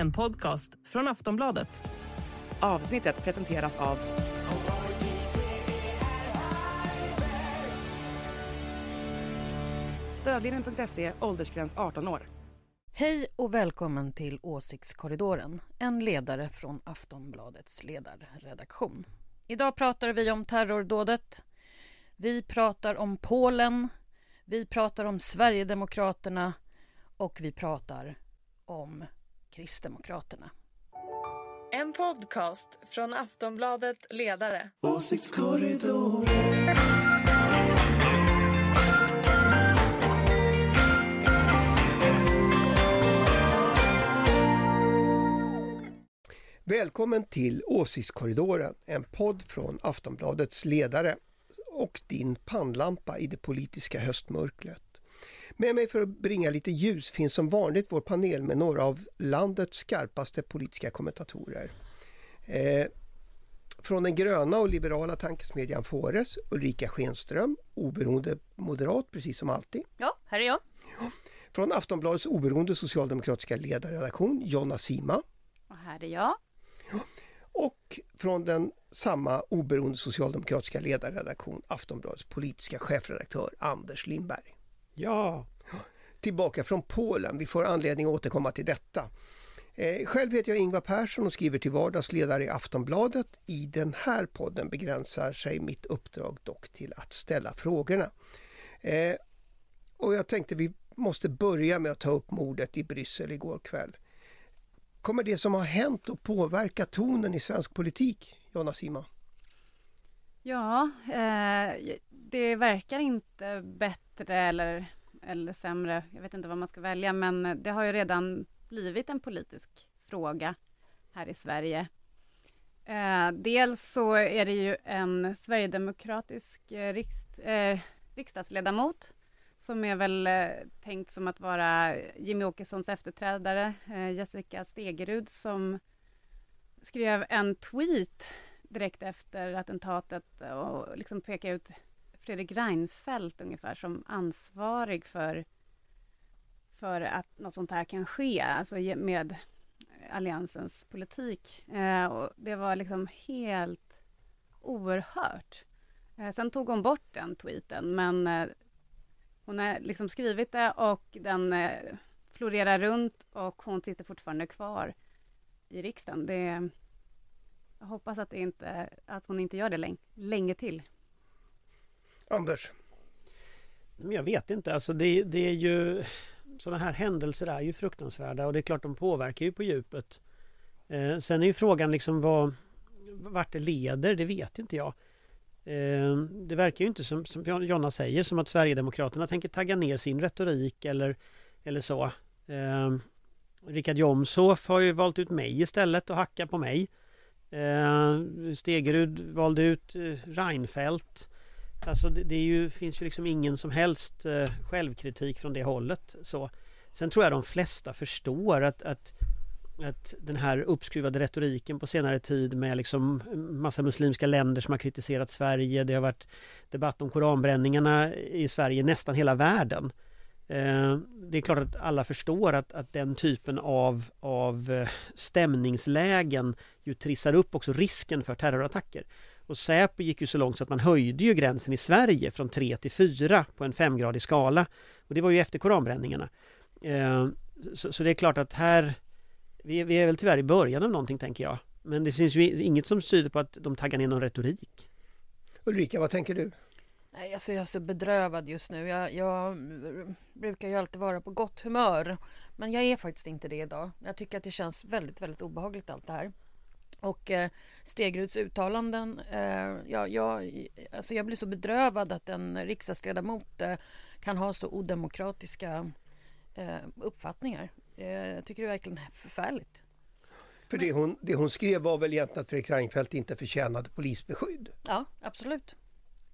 en podcast från Aftonbladet. Avsnittet presenteras av... Stödlinjen.se, åldersgräns 18 år. Hej och välkommen till Åsiktskorridoren, en ledare från Aftonbladets ledarredaktion. Idag pratar vi om terrordådet. Vi pratar om Polen. Vi pratar om Sverigedemokraterna och vi pratar om Kristdemokraterna. En podcast från Aftonbladet Ledare. Åsiktskorridoren. Välkommen till Åsiktskorridoren, en podd från Aftonbladets ledare och din pannlampa i det politiska höstmörkret. Med mig för att bringa lite ljus finns som vanligt vår panel med några av landets skarpaste politiska kommentatorer. Eh, från den gröna och liberala tankesmedjan Fores, Ulrika Schenström, oberoende moderat precis som alltid. Ja, här är jag. Från Aftonbladets oberoende socialdemokratiska ledarredaktion, Jonna Sima. Och här är jag. Och från den samma oberoende socialdemokratiska ledarredaktion, Aftonbladets politiska chefredaktör Anders Lindberg. Ja, Tillbaka från Polen, vi får anledning att återkomma till detta. Eh, själv heter jag Ingvar Persson och skriver till vardags ledare i Aftonbladet. I den här podden begränsar sig mitt uppdrag dock till att ställa frågorna. Eh, och jag tänkte vi måste börja med att ta upp mordet i Bryssel igår kväll. Kommer det som har hänt att påverka tonen i svensk politik, Jonna Sima? Ja, eh, det verkar inte bättre eller, eller sämre. Jag vet inte vad man ska välja, men det har ju redan blivit en politisk fråga här i Sverige. Eh, dels så är det ju en sverigedemokratisk eh, riks, eh, riksdagsledamot som är väl eh, tänkt som att vara Jimmy Åkessons efterträdare, eh, Jessica Stegerud, som skrev en tweet direkt efter attentatet och liksom peka ut Fredrik Reinfeldt ungefär som ansvarig för, för att något sånt här kan ske, alltså med Alliansens politik. Eh, och det var liksom helt oerhört. Eh, sen tog hon bort den tweeten, men eh, hon har liksom skrivit det och den eh, florerar runt och hon sitter fortfarande kvar i riksdagen. Det, jag hoppas att, det inte, att hon inte gör det länge, länge till. Anders? men jag vet inte. Alltså det, det är ju sådana här händelser är ju fruktansvärda och det är klart de påverkar ju på djupet. Eh, sen är ju frågan liksom vad vart det leder, det vet inte jag. Eh, det verkar ju inte som, som Jonna säger som att Sverigedemokraterna tänker tagga ner sin retorik eller, eller så. Eh, Richard Jomshof har ju valt ut mig istället och hacka på mig. Eh, Stegerud valde ut eh, Reinfeldt. Alltså det, det är ju, finns ju liksom ingen som helst eh, självkritik från det hållet. Så. Sen tror jag de flesta förstår att, att, att den här uppskruvade retoriken på senare tid med liksom massa muslimska länder som har kritiserat Sverige. Det har varit debatt om koranbränningarna i Sverige nästan hela världen. Eh, det är klart att alla förstår att, att den typen av, av eh, stämningslägen ju trissar upp också risken för terrorattacker. Och Säpo gick ju så långt så att man höjde ju gränsen i Sverige från 3 till 4 på en femgradig skala. Och det var ju efter koranbränningarna. Eh, så, så det är klart att här, vi, vi är väl tyvärr i början av någonting tänker jag. Men det finns ju inget som tyder på att de taggar ner någon retorik. Ulrika, vad tänker du? Nej, alltså jag är så bedrövad just nu. Jag, jag brukar ju alltid vara på gott humör. Men jag är faktiskt inte det idag. Jag tycker att det känns väldigt, väldigt obehagligt allt det här. Och eh, Stegeruds uttalanden, eh, ja, jag, alltså jag blir så bedrövad att en riksdagsledamot eh, kan ha så odemokratiska eh, uppfattningar. Eh, jag tycker det är verkligen förfärligt. För det hon, det hon skrev var väl egentligen att Fredrik Reinfeldt inte förtjänade polisbeskydd. Ja, absolut.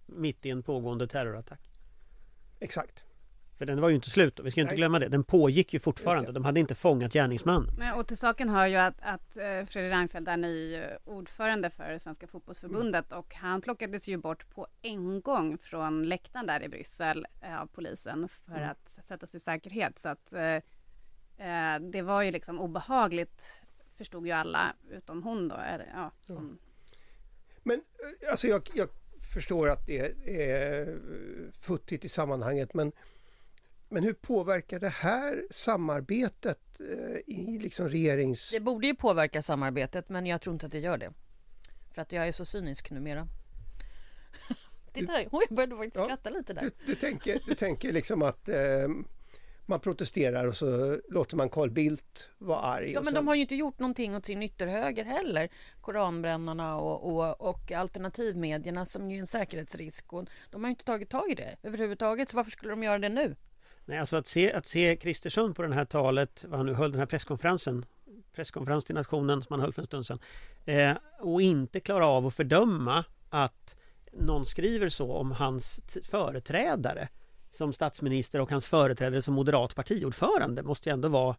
Mitt i en pågående terrorattack. Exakt. För den var ju inte slut, vi ska inte Nej. glömma det. Den pågick ju fortfarande. det. De hade inte fångat gärningsmannen. Nej, och till saken hör ju att, att eh, Fredrik Reinfeldt är ny eh, ordförande för Svenska fotbollsförbundet och han plockades ju bort på en gång från läktaren där i Bryssel eh, av polisen för Mm. att sätta sig i säkerhet. Så att eh, det var ju liksom obehagligt, förstod ju alla, utom hon då. Är, ja, som, Men eh, alltså jag, jag förstår att det är futtigt i sammanhanget men, men hur påverkar det här samarbetet eh, i liksom regerings... Det borde ju påverka samarbetet men jag tror inte att det gör det. För att jag är så cynisk numera. Titta, oj, jag började faktiskt Ja, skratta lite där. Du, du, tänker, du tänker liksom att eh, man protesterar och så låter man Carl Bildt vara arg. Ja men sen- de har ju inte gjort någonting åt sin ytterhöger heller. Koranbrännarna och, och, och alternativmedierna som ju är en säkerhetsrisk. Och de har ju inte tagit tag i det överhuvudtaget. Så varför skulle de göra det nu? Nej, alltså att se, att se Kristersson på det här talet, vad han nu höll, den här presskonferensen, presskonferens till nationen som han höll för en stund sedan, eh, och inte klara av att fördöma att någon skriver så om hans företrädare som statsminister och hans företrädare som moderat partiordförande måste ju ändå vara,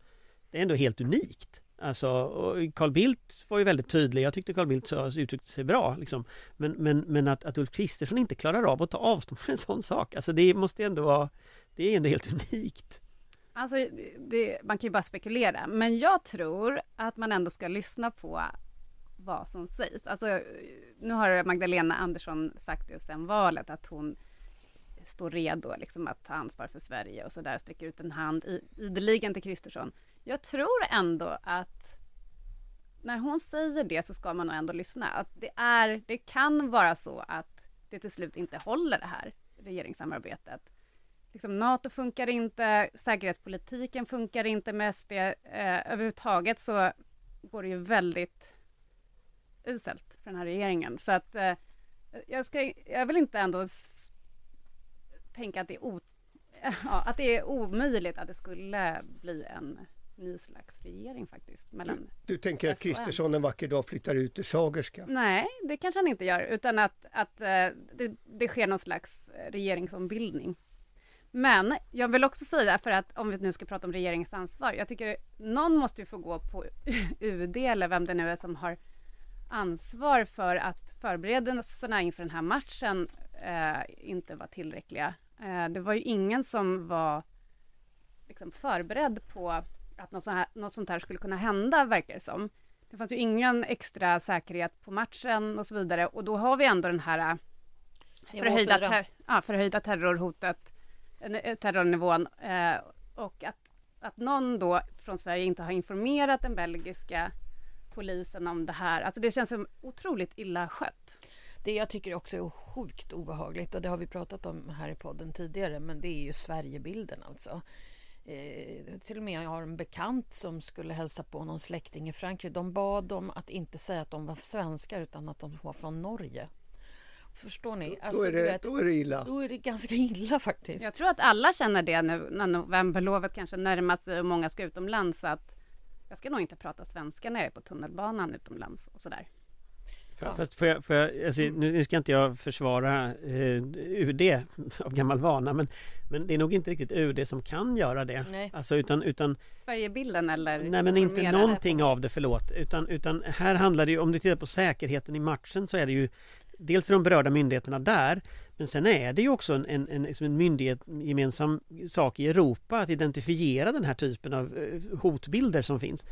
det är ändå helt unikt. Alltså, Carl Bildt var ju väldigt tydlig, jag tyckte Carl Bildt uttryckte sig bra liksom. Men, men, men att, att Ulf Kristersson inte klarar av att ta avstånd från en sån sak, alltså det måste ju ändå vara det är ändå helt unikt. Alltså, det, man kan ju bara spekulera, men jag tror att man ändå ska lyssna på vad som sägs. Alltså, nu har Magdalena Andersson sagt det sedan valet, att hon står redo liksom, att ta ansvar för Sverige och så där sträcker ut en hand i- ideligen till Kristersson. Jag tror ändå att när hon säger det så ska man nog ändå lyssna. Att det, är, det kan vara så att det till slut inte håller det här regeringssamarbetet liksom, NATO funkar inte, säkerhetspolitiken funkar inte med SD. Eh, överhuvudtaget så går det ju väldigt uselt för den här regeringen. Så att eh, jag, ska, jag vill inte ändå tänka att det, är o, ja, att det är omöjligt att det skulle bli en ny slags regering faktiskt. Mellan, Du tänker att. Kristersson en vacker dag flyttar ut ur Sagerska? Nej, det kanske han inte gör, utan att, att eh, det, det sker någon slags regeringsombildning. Men jag vill också säga, för att om vi nu ska prata om regeringsansvar, jag tycker någon måste ju få gå på UD eller vem det nu är som har ansvar för att förberedelserna inför den här matchen eh, inte var tillräckliga. Eh, det var ju ingen som var liksom, förberedd på att något sånt, här, något sånt här skulle kunna hända, verkar det som. Det fanns ju ingen extra säkerhet på matchen och så vidare och då har vi ändå den här eh, förhöjda, ter- ja, förhöjda terrorhotet, eh, terrornivån eh, och att, att någon då från Sverige inte har informerat den belgiska polisen om det här. Alltså det känns som otroligt illa skött. Det jag tycker också är sjukt obehagligt och det har vi pratat om här i podden tidigare men det är ju Sverigebilden alltså. Eh, till och med jag har en bekant som skulle hälsa på någon släkting i Frankrike. De bad dem att inte säga att de var svenskar utan att de var från Norge. Förstår ni? Alltså, då, är du det, vet, då är det illa. då är det ganska illa faktiskt. Jag tror att alla känner det nu när novemberlovet kanske närmar sig och många ska utomlands att jag ska nog inte prata svenska när jag är på tunnelbanan utomlands och sådär. Ja. Fast får jag, får jag alltså, nu nu ska inte jag försvara eh, UD av gammal vana men, men det är nog inte riktigt UD som kan göra det. Nej. Alltså utan, utan Sverigebilden eller? Nej men inte någonting av det, förlåt. Utan, utan här handlar det ju, om du tittar på säkerheten i matchen så är det ju Dels de berörda myndigheterna där Men sen är det ju också en, en, en, liksom en myndighet gemensam sak i Europa att identifiera den här typen av eh, hotbilder som finns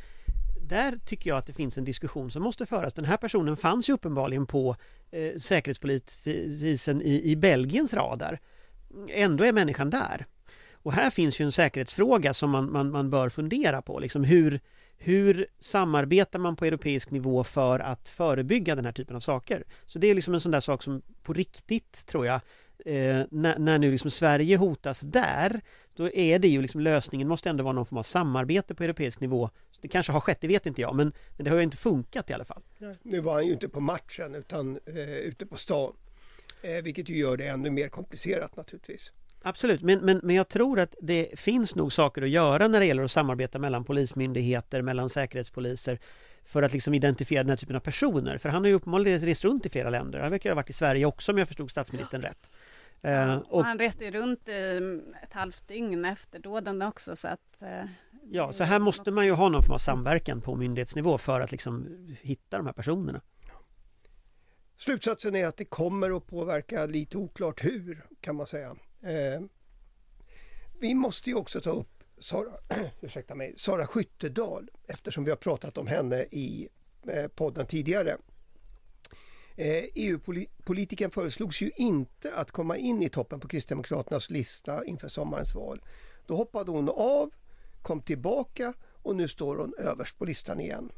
där tycker jag att det finns en diskussion som måste föras. Den här personen fanns ju uppenbarligen på eh, säkerhetspolisen i, i Belgiens radar. Ändå är människan där. Och här finns ju en säkerhetsfråga som man, man, man bör fundera på. Liksom hur, hur samarbetar man på europeisk nivå för att förebygga den här typen av saker? Så det är liksom en sån där sak som på riktigt, tror jag, eh, när, när nu liksom Sverige hotas där, då är det ju liksom lösningen måste ändå vara någon form av samarbete på europeisk nivå. Det kanske har skett, det vet inte jag, men, men det har ju inte funkat i alla fall. Nu var han ju inte på matchen utan eh, ute på stan. Eh, vilket ju gör det ännu mer komplicerat naturligtvis. Absolut, men, men, men jag tror att det finns nog saker att göra när det gäller att samarbeta mellan polismyndigheter, mellan säkerhetspoliser för att liksom identifiera den här typen av personer. För han har ju uppenbarligen rest runt i flera länder. Han verkar ha varit i Sverige också om jag förstod statsministern rätt. Eh, Och och han reste runt i ett halvt dygn efter dåden också så att... eh, ja, så här måste man ju ha någon form av samverkan på myndighetsnivå för att liksom hitta de här personerna. Slutsatsen är att det kommer att påverka lite oklart hur kan man säga. Eh, vi måste ju också ta upp Sara, ursäkta mig, Sara Skyttedal eftersom vi har pratat om henne i eh, podden tidigare. Eh, EU-politikern föreslogs ju inte att komma in i toppen på Kristdemokraternas lista inför sommarens val. Då hoppade hon av, kom tillbaka och nu står hon överst på listan igen.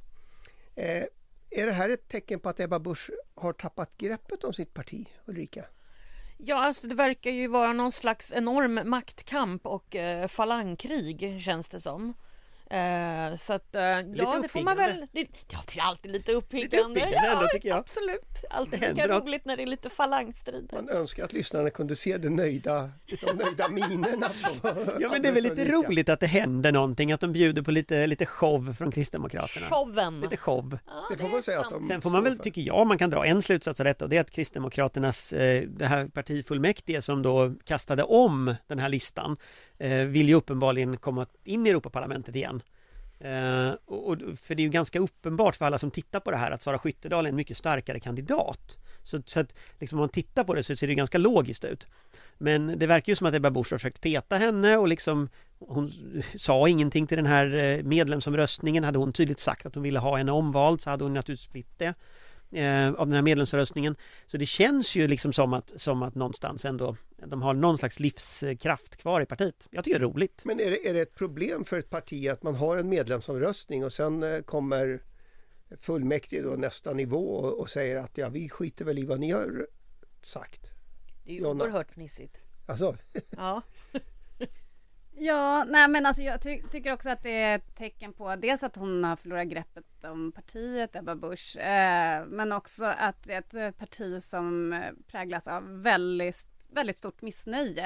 Eh, är det här ett tecken på att Ebba Busch har tappat greppet om sitt parti, Ulrika? Ja, alltså det verkar ju vara någon slags enorm maktkamp och eh, falangkrig känns det som. Eh, så att, eh, ja, det får man väl... Det, ja, det är alltid lite uppiggande. Lite uppiggande ändå, ja, tycker jag. Absolut. Alltid Det lika roligt när det är lite falangstrider. Man önskar att lyssnarna kunde se de nöjda, de nöjda minerna. Ja men det är väl lite roligt att det händer någonting, att de bjuder på lite, lite show från Kristdemokraterna. Showen. Lite show. Ja, Det får man säga att de Sen får man väl, tycker jag, man kan dra en slutsats av detta och det är att Kristdemokraternas, eh, det här partifullmäktige som då kastade om den här listan, Eh, vill ju uppenbarligen komma in i Europaparlamentet igen. Eh, och, och, för det är ju ganska uppenbart för alla som tittar på det här att Sara Skyttedal är en mycket starkare kandidat. Så, så att liksom om man tittar på det så ser det ganska logiskt ut. Men det verkar ju som att Ebba Busch har försökt peta henne och liksom hon sa ingenting till den här eh, medlemsomröstningen. Hade hon tydligt sagt att hon ville ha henne omvald så hade hon naturligtvis blivit det eh, av den här medlemsomröstningen. Så det känns ju liksom som att, som att någonstans ändå de har någon slags livskraft kvar i partiet. Jag tycker det är roligt. Men är det, är det ett problem för ett parti att man har en medlemsomröstning och sen eh, kommer fullmäktige då nästa nivå och, och säger att ja, vi skiter väl i vad ni har sagt. Det är ju Jonna. oerhört fnissigt. Alltså, Ja. Ja, nej men alltså jag ty tycker också att det är ett tecken på dels att hon har förlorat greppet om partiet, Ebba Busch, eh, men också att det är ett eh, parti som eh, präglas av väldigt, väldigt stort missnöje.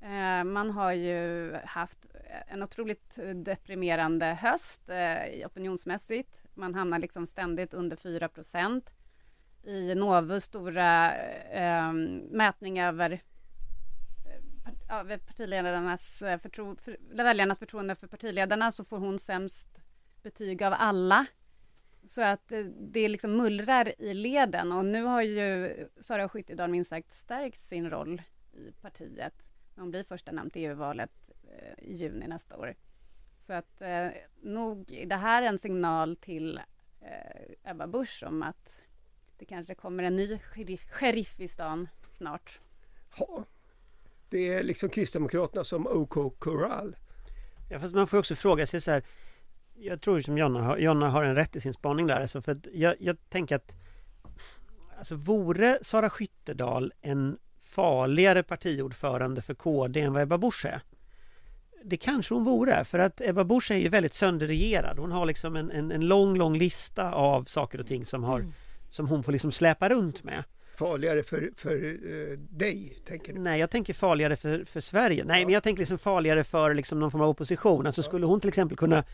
Eh, man har ju haft eh, en otroligt deprimerande höst eh, opinionsmässigt. Man hamnar liksom ständigt under 4 procent. I Novus stora eh, mätning över ja, partiledarnas eh, förtro, för, väljarnas förtroende för partiledarna så får hon sämst betyg av alla. Så att eh, det liksom mullrar i leden och nu har ju Sara Skyttedal minst sagt stärkt sin roll i partiet när hon blir första namn till EU-valet eh, i juni nästa år. Så att eh, nog är det här en signal till eh, Ebba Busch om att det kanske kommer en ny sheriff, sheriff i stan snart. ja, det är liksom Kristdemokraterna som OK Corral. Ja, fast man får också fråga sig så här Jag tror som Jonna har, Jonna har en rätt i sin spaning där alltså, för att jag, jag tänker att Alltså vore Sara Skyttedal en farligare partiordförande för KD än vad Ebba Busch är? Det kanske hon vore, för att Ebba Busch är ju väldigt sönderregerad. Hon har liksom en, en, en lång, lång lista av saker och ting som, har, som hon får liksom släpa runt med. Farligare för, för eh, dig, tänker du? Nej, jag tänker farligare för, för Sverige. Nej, men jag tänker liksom farligare för liksom någon form av opposition. Alltså skulle hon till exempel kunna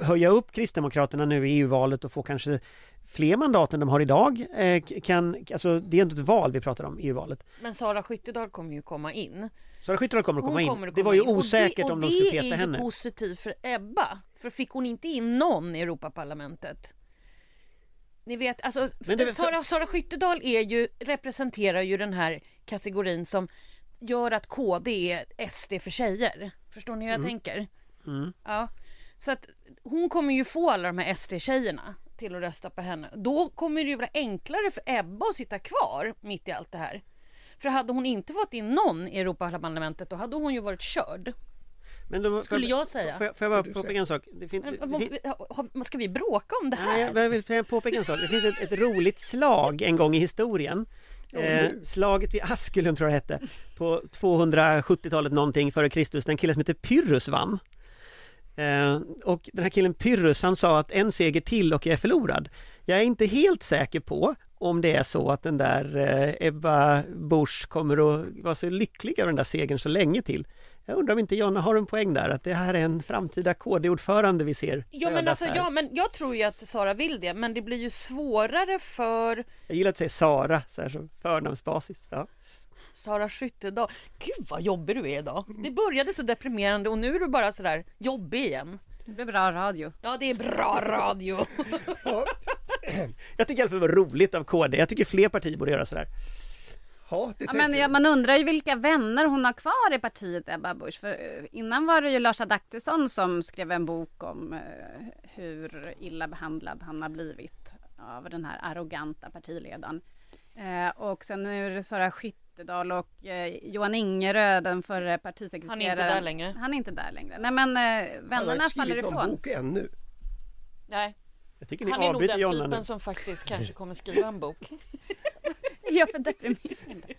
höja upp Kristdemokraterna nu i EU-valet och få kanske fler mandat än de har idag. Eh, kan, alltså, det är ändå ett val vi pratar om, EU-valet. Men Sara Skyttedal kommer ju komma in. Sara Skyttedal kommer att komma in. det var ju in. Och osäkert det, och om de skulle peta Det är henne. ju positivt för Ebba. För fick hon inte in någon i Europaparlamentet? Ni vet, alltså Men det- Sara, Sara Skyttedal är ju, representerar ju den här kategorin som gör att KD är SD för tjejer. Förstår ni hur jag tänker? Mm. Ja. Så att hon kommer ju få alla de här SD-tjejerna till att rösta på henne. Då kommer det ju vara enklare för Ebba att sitta kvar mitt i allt det här. För hade hon inte fått in någon i Europaparlamentet då hade hon ju varit körd. Men då, Skulle jag säga. Får jag, får jag bara påpeka en sak? Det fin, Men, det, vad- fin, har- ska vi bråka om det nej, här? jag vill jag påpeka en sak. Det finns ett, ett roligt slag en gång i historien. Eh, slaget vid Askulum tror jag det hette På 270-talet någonting före Kristus Den killen som heter Pyrrhus vann eh, Och den här killen Pyrrhus han sa att en seger till och jag är förlorad Jag är inte helt säker på om det är så att den där eh, Ebba Busch kommer att vara så lycklig över den där segern så länge till Jag undrar om inte Jonna har en poäng där att det här är en framtida KD-ordförande vi ser Ja men, alltså, här. ja men jag tror ju att Sara vill det men det blir ju svårare för Jag gillar att säga Sara så här som förnamnsbasis ja. Sara Skyttedal. Gud vad jobbig du är idag. Det började så deprimerande och nu är du bara sådär jobbig igen. Det blir bra radio. Ja det är bra radio. Ja, Jag tycker i alla fall det var roligt av KD. Jag tycker fler partier borde göra sådär. Ja, det Ja, men jag. ja, man undrar ju vilka vänner hon har kvar i partiet, Ebba Busch. För eh, innan var det ju Lars Adaktusson som skrev en bok om eh, hur illa behandlad han har blivit av den här arroganta partiledaren. Eh, och sen nu är det Sara Skyttedal och eh, Johan Ingerö, den förre partisekreteraren. Han är inte där längre. Han är inte där längre. Nej men eh, Han har vännerna inte faller skrivit någon ifrån. bok ännu. Nej, Jag tycker ni han är nog den typen nu. som faktiskt kanske kommer skriva en bok. Jag är för deprimerande.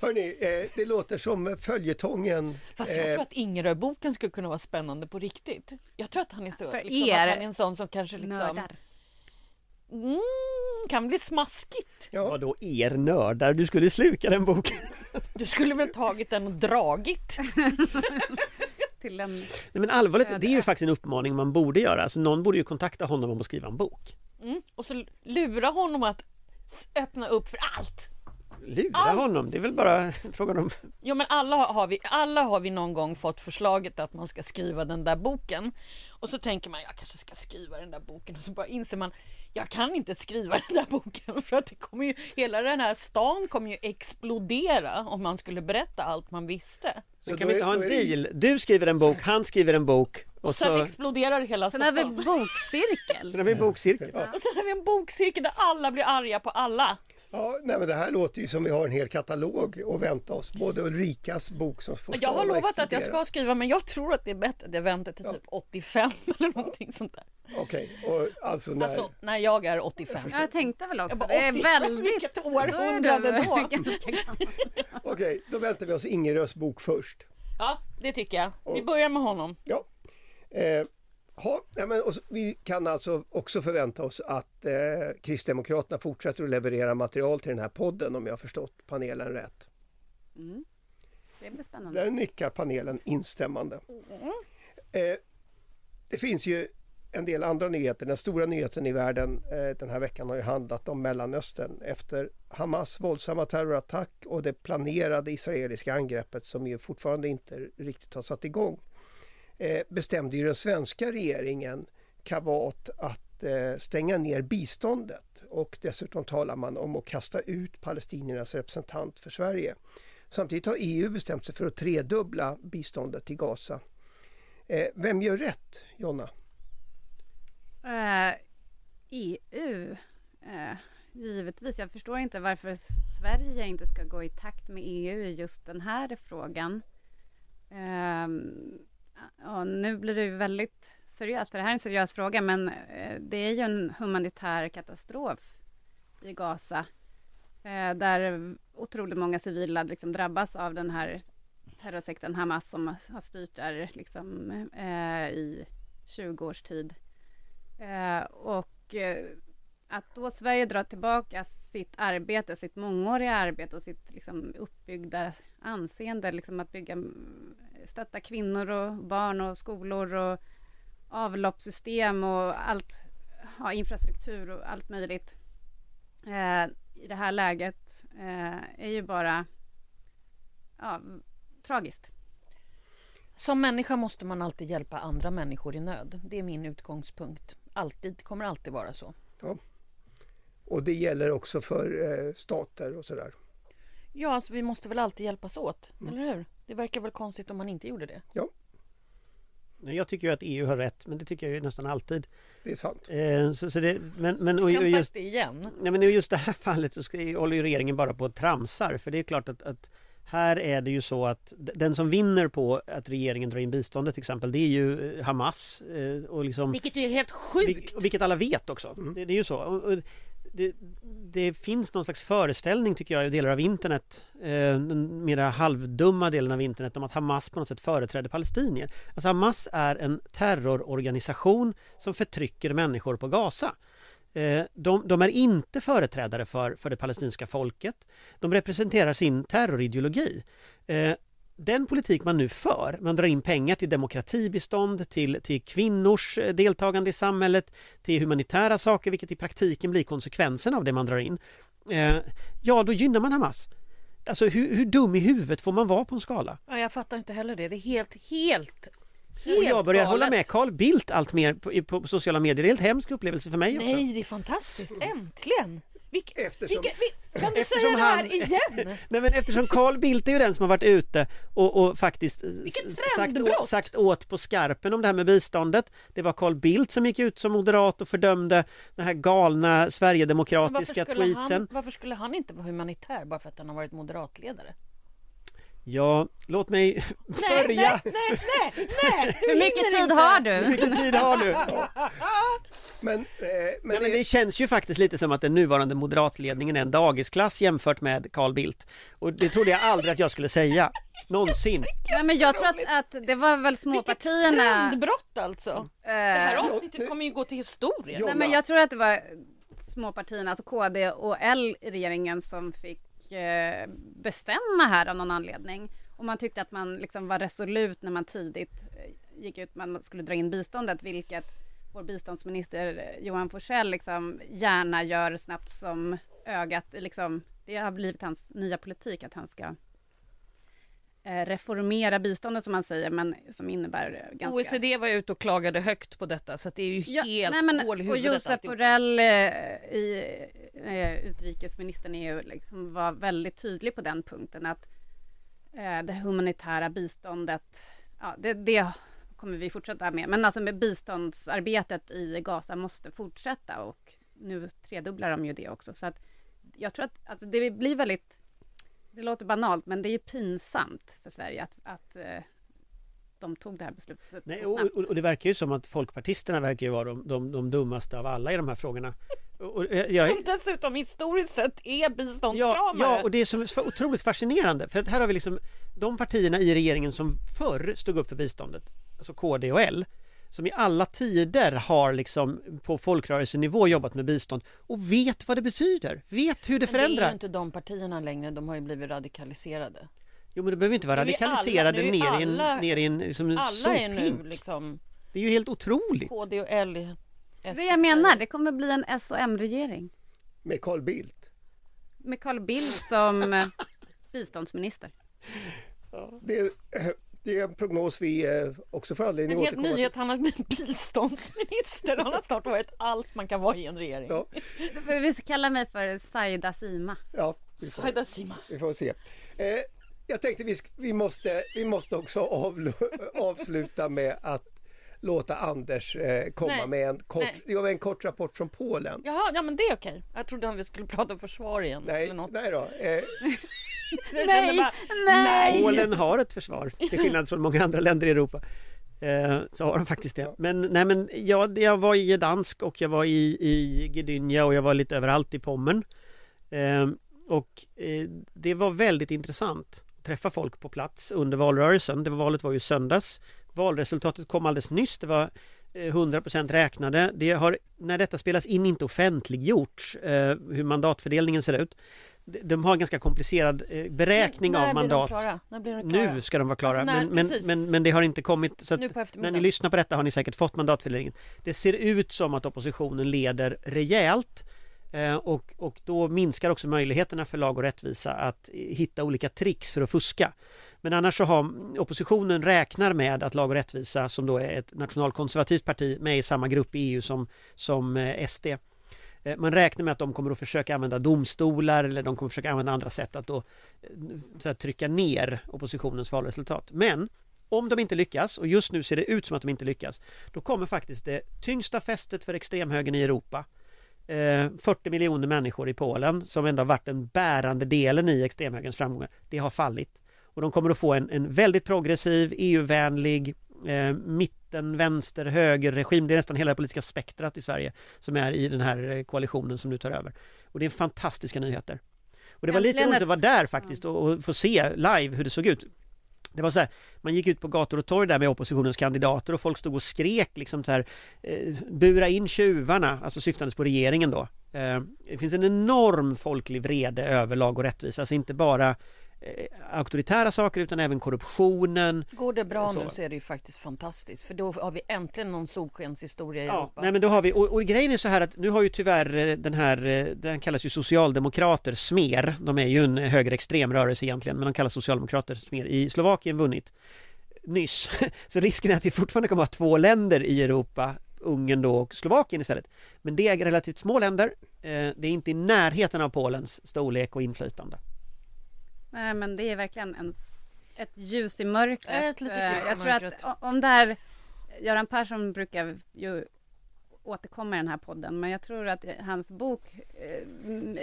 Hörni, eh, det låter som följetongen. Fast jag eh, tror att Ingerö-boken skulle kunna vara spännande på riktigt. Jag tror att han är så, För liksom, er att han är en sån som kanske liksom Nördar. mm, kan bli smaskigt. ja, Vadå er nördar? Du skulle sluka den boken. Du skulle väl tagit den och dragit? Till en... Nej, men allvarligt, Ja, det är ju faktiskt en uppmaning man borde göra. Alltså, någon borde ju kontakta honom om att skriva en bok. Mm. Och så lura honom att öppna upp för allt. Lura Allt. honom, det är väl bara frågan om... Jo men alla har, vi, alla har vi någon gång fått förslaget att man ska skriva den där boken. Och så tänker man, jag kanske ska skriva den där boken. Och så bara inser man, jag kan inte skriva den där boken. För att det kommer ju, hela den här stan kommer ju explodera om man skulle berätta allt man visste. så Men kan vi inte ha en deal? Du skriver en bok, han skriver en bok och Sen så... exploderar hela Sen har vi Stockholm. bokcirkel. Sen har vi en bokcirkel. Och sen har vi en bokcirkel där alla blir arga på alla. Ja, nej, men det här låter ju som vi har en hel katalog att vänta oss. Både Ulrikas bok som får Jag har lovat att jag ska skriva men jag tror att det är bättre att jag väntar till typ 85 eller någonting sånt där. Okej, och alltså när... Alltså när jag är 85. Ja, jag tänkte väl Jag också. bara, Det är 85, väldigt... vilket Då är århundrade då. gammal. Okej, då väntar vi oss Ingerös bok först. Ja, det tycker jag. Vi börjar med honom. Ja. Eh, ha, nej, men, och vi kan alltså också förvänta oss att eh, Kristdemokraterna fortsätter att leverera material till den här podden om jag har förstått panelen rätt. Mm. Det blir spännande. Där nickar panelen instämmande. Eh, det finns ju en del andra nyheter. Den stora nyheten i världen eh, den här veckan har ju handlat om Mellanöstern efter Hamas våldsamma terrorattack och det planerade israeliska angreppet som ju fortfarande inte riktigt har satt igång. Eh, bestämde ju den svenska regeringen kavat att eh, stänga ner biståndet och dessutom talar man om att kasta ut palestiniernas representant för Sverige. Samtidigt har EU bestämt sig för att tredubbla biståndet till Gaza. Eh, vem gör rätt, Jonna? EU, givetvis. Jag förstår inte varför Sverige inte ska gå i takt med EU i just den här frågan. Ehm, ja, nu blir det ju väldigt seriöst, för det här är en seriös fråga, men eh, det är ju en humanitär katastrof i Gaza, eh, där otroligt många civila liksom drabbas av den här terrorsekten Hamas som har styrt där liksom, eh, i 20 års tid. Och att då Sverige drar tillbaka sitt arbete, sitt mångåriga arbete och sitt liksom, uppbyggda anseende, liksom att bygga, stötta kvinnor och barn och skolor och avloppssystem och allt, ja, infrastruktur och allt möjligt eh, i det här läget eh, är ju bara ja, tragiskt. Som människa måste man alltid hjälpa andra människor i nöd. Det är min utgångspunkt. Alltid, kommer alltid vara så. Och det gäller också för eh, stater och sådär. Ja, alltså vi måste väl alltid hjälpas åt, eller hur? Det verkar väl konstigt om man inte gjorde det. Nej, Jag tycker ju att EU har rätt, men det tycker jag ju nästan alltid. Det är sant. Eh, så, så det, men, men och, och just, sagt det igen. nej, men i just det här fallet så ska, håller ju regeringen bara på att tramsar. För det är klart att, att här är det ju så att den som vinner på att regeringen drar in biståndet till exempel, det är ju eh, Hamas. Eh, och liksom, Vilket är helt sjukt. Vil- och vilket alla vet också. Det, det är ju så. Och, och det, det finns någon slags föreställning tycker jag i delar av internet, eh, den mera halvdumma delen av internet om att Hamas på något sätt företräder palestinier. Alltså Hamas är en terrororganisation som förtrycker människor på Gaza. Eh, De, de är inte företrädare för, för det palestinska folket. De representerar sin terrorideologi. Eh, den politik man nu för, man drar in pengar till demokratibistånd, till, till kvinnors eh, deltagande i samhället, till humanitära saker, vilket i praktiken blir konsekvensen av det man drar in. Eh, ja, då gynnar man Hamas. Alltså hur, hur dum i huvudet får man vara på en skala? Ja, jag fattar inte heller det. Det är helt, helt, Och helt jag börjar galet. hålla med Carl Bildt allt mer på, på sociala medier. Det är helt hemsk upplevelse för mig också. Nej, det är fantastiskt. Äntligen! Vilka, Eftersom- vilka, vi, kan du säga det här igen? Nej men eftersom Carl Bildt är ju den som har varit ute och, och faktiskt sagt, å, sagt åt på skarpen om det här med biståndet. Det var Carl Bildt som gick ut som moderat och fördömde den här galna Varför sverigedemokratiska skulle, tweetsen. han, varför skulle han inte vara humanitär bara för att han har varit moderatledare? Ja, låt mig Nej, börja. nej, nej, nej, nej! Hur mycket tid inte. har Hur du? mycket tid har du? Men, eh, men, Nej, men det känns ju faktiskt lite som att den nuvarande moderatledningen är en dagisklass jämfört med Carl Bildt. Och det trodde jag aldrig att jag skulle säga. Någonsin. Nej, men jag tror att, att det var väl Vilket småpartierna. trendbrott alltså! Det här avsnittet kommer ju gå till historien. Nej, men jag tror att det var småpartierna, alltså KD och L i regeringen som fick eh, bestämma här av någon anledning. Och man tyckte att man liksom var resolut när man tidigt eh, gick ut med att man skulle dra in biståndet, vilket vår biståndsminister eh, Johan Forssell liksom gärna gör snabbt som ögat. Liksom, det har blivit hans nya politik att han ska reformera biståndet som man säger, men som innebär eh, ganska... OECD var ute och klagade högt på detta så det är ju Ja, helt nej, men, hål i och huvudet Josef alltihopa. Borrell, eh, i, eh, utrikesministern, är ju liksom, var väldigt tydlig på den punkten att eh, det humanitära biståndet, ja, det, det kommer vi fortsätta med, men alltså med biståndsarbetet i Gaza måste fortsätta och nu tredubblar de ju det också. Så att jag tror att alltså, det blir väldigt, det låter banalt, men det är pinsamt för Sverige att, att eh, de tog det här beslutet Nej, så och, snabbt. och, och det verkar ju som att folkpartisterna verkar ju vara de, de, de dummaste av alla i de här frågorna. Och, och, jag, Som dessutom historiskt sett är ja, biståndskramare. ja, och det är så otroligt fascinerande för att här har vi liksom de partierna i regeringen som förr stod upp för biståndet, alltså KD och L, som i alla tider har liksom på folkrörelsenivå jobbat med bistånd och vet vad det betyder, vet hur det Men det är förändrar. ju inte de partierna längre, de har ju blivit radikaliserade. Jo men det behöver inte vara alla- radikaliserade är ner i en, alla- ner i en, liksom Alla är nu sophink. liksom Det är ju helt otroligt. KD och L. Det jag menar, det kommer bli en S och M-regering. med Carl Bildt. Med Carl Bildt som biståndsminister. Det, är- det är en prognos vi eh, också får anledning En att helt återkomma nyhet, han har blivit biståndsminister. Han har snart varit allt man kan vara i en regering. Ja. Vi kallar mig för Saida Sima. till. Ja, vi får, Saida Sima. vi får se. Eh, jag tänkte vi, vi, måste, vi måste också avlo- avsluta med att låta Anders eh, komma Nej. med en kort, med en kort rapport från Polen. Jaha, ja men det är okej. Jag trodde att vi skulle prata försvar igen. Nej, eller något. nej då. Eh, Nej, bara, nej! Polen har ett försvar, till skillnad från många andra länder i Europa. Eh, så har de faktiskt det. Men, nej, men jag, jag var i Gdansk och jag var i, i Gdynia och jag var lite överallt i Pommern. Eh, och eh, det var väldigt intressant att träffa folk på plats under valrörelsen. Det var, valet var ju söndags. Valresultatet kom alldeles nyss. Det var 100% räknade. Det har, när detta spelas in, inte offentliggjorts eh, hur mandatfördelningen ser ut. De- har en ganska komplicerad eh, beräkning när av mandat. När de klara? Nu ska de vara klara, Alltså, när- men, men, men, men det har inte kommit så när ni lyssnar på detta har ni säkert fått mandatfördelningen. Det ser ut som att oppositionen leder rejält eh, Eh, och, och då minskar också möjligheterna för lag och rättvisa att hitta olika tricks för att fuska. Men annars så har oppositionen räknar med att lag och rättvisa som då är ett nationalkonservativt parti med i samma grupp i EU som, som eh, SD eh, Man räknar med att de kommer att försöka använda domstolar eller de kommer att försöka använda andra sätt att då eh, så här, trycka ner oppositionens valresultat. Men om de inte lyckas, och just nu ser det ut som att de inte lyckas, då kommer faktiskt det tyngsta fästet för extremhögern i Europa eh, 40 miljoner människor i Polen som ändå har varit den bärande delen i extremhögerns framgångar. Det har fallit. Och de kommer att få en, en väldigt progressiv, EU-vänlig, eh, mitten, vänster, höger regim. Det är nästan hela det politiska spektrat i Sverige som är i den här eh, koalitionen som nu tar över. Och det är fantastiska nyheter. Och det var lite roligt att vara där faktiskt och, och få se live hur det såg ut. Det var så här, man gick ut på gator och torg där med oppositionens kandidater och folk stod och skrek liksom så här eh, Bura in tjuvarna, alltså syftandes på regeringen då. Eh, det finns en enorm folklig vrede över lag och rättvisa, alltså inte bara auktoritära saker utan även korruptionen. Går det bra Så. nu så är det ju faktiskt fantastiskt. För då har vi äntligen någon solskenshistoria i Ja, Europa. nej men då har vi, och, och grejen är så här att nu har ju tyvärr eh, den här, eh, den kallas ju socialdemokrater, SMER, de är ju en högerextrem rörelse egentligen, men de kallas socialdemokrater, SMER, i Slovakien vunnit nyss. Så risken är att vi fortfarande kommer att ha två länder i Europa Ungern då och Slovakien istället. Men det är relativt små länder. Eh, det är inte i närheten av Polens storlek och inflytande. Nej, men det är verkligen en, ett ljus i mörkret. Ett litet Eh, ljus i Jag tror mörkret. att om det här, Göran Persson brukar ju återkomma i den här podden, men jag tror att hans bok eh,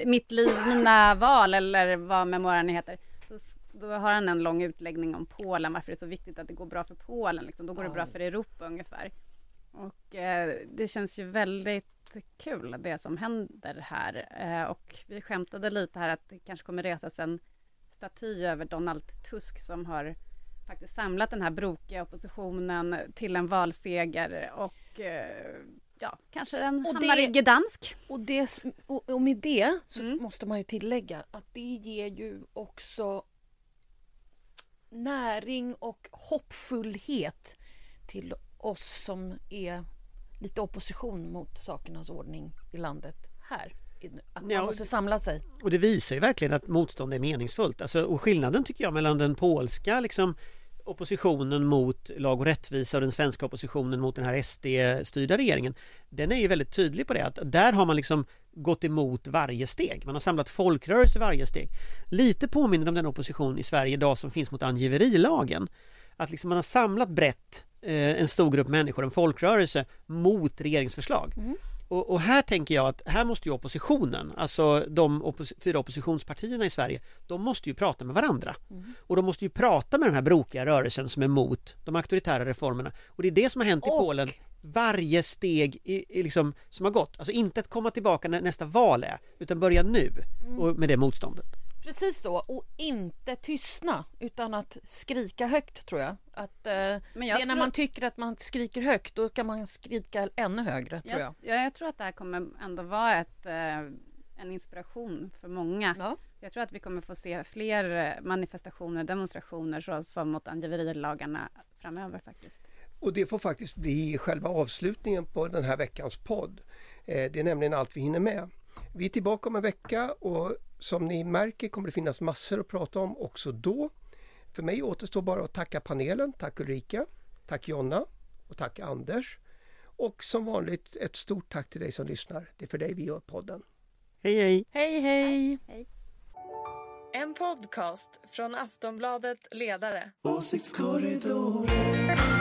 Mitt liv, mina val, eller vad memoarerna heter, då har han en lång utläggning om Polen, varför det är så viktigt att det går bra för Polen, liksom. då går det bra för Europa ungefär. Och eh, det känns ju väldigt kul det som händer här. Eh, och vi skämtade lite här att det kanske kommer resas en staty över Donald Tusk som har faktiskt samlat den här brokiga oppositionen till en valseger och eh, ja, kanske den Och hamnar det- i Gdansk. Och, det, och, och med det så Mm. måste man ju tillägga att det ger ju också näring och hoppfullhet till oss som är lite opposition mot sakernas ordning i landet här. Att man Ja, måste samla sig. Och det visar ju verkligen att motstånd är meningsfullt. Alltså, och skillnaden tycker jag mellan den polska liksom, oppositionen mot lag och rättvisa och den svenska oppositionen mot den här SD-styrda regeringen den är ju väldigt tydlig på det att där har man liksom gått emot varje steg. Man har samlat folkrörelser varje steg. Lite påminner om den opposition i Sverige idag som finns mot angiverilagen. Att liksom man har samlat brett eh, en stor grupp människor, en folkrörelse mot regeringsförslag. Och, och här tänker jag att här måste ju oppositionen, alltså de oppos fyra oppositionspartierna i Sverige, de måste ju prata med varandra. Och de måste ju prata med den här brokiga rörelsen som är emot de auktoritära reformerna. Och det är det som har hänt i Och- Polen varje steg i, i liksom, som har gått. Alltså inte att komma tillbaka när nästa val är, utan börja nu och med det motståndet. Precis så, och inte tystna utan att skrika högt tror jag. Att, eh, Men det jag är när tror- man tycker att man skriker högt, då kan man skrika ännu högre tror jag. Jag, ja, jag tror att det här kommer ändå vara ett, eh, en inspiration för många. Ja. Jag tror att vi kommer få se fler eh, manifestationer, demonstrationer så, som mot angiverilagarna framöver faktiskt. Och det får faktiskt bli själva avslutningen på den här veckans podd. Eh, Det är nämligen allt vi hinner med. Vi är tillbaka om en vecka och som ni märker kommer det finnas massor att prata om också då. För mig återstår bara att tacka panelen. Tack Ulrika, tack Jonna och tack Anders. Och som vanligt ett stort tack till dig som lyssnar. Det är för dig vi gör podden. Hej hej! Hej hej! En podcast från Aftonbladet Ledare. Åsiktskorridoren.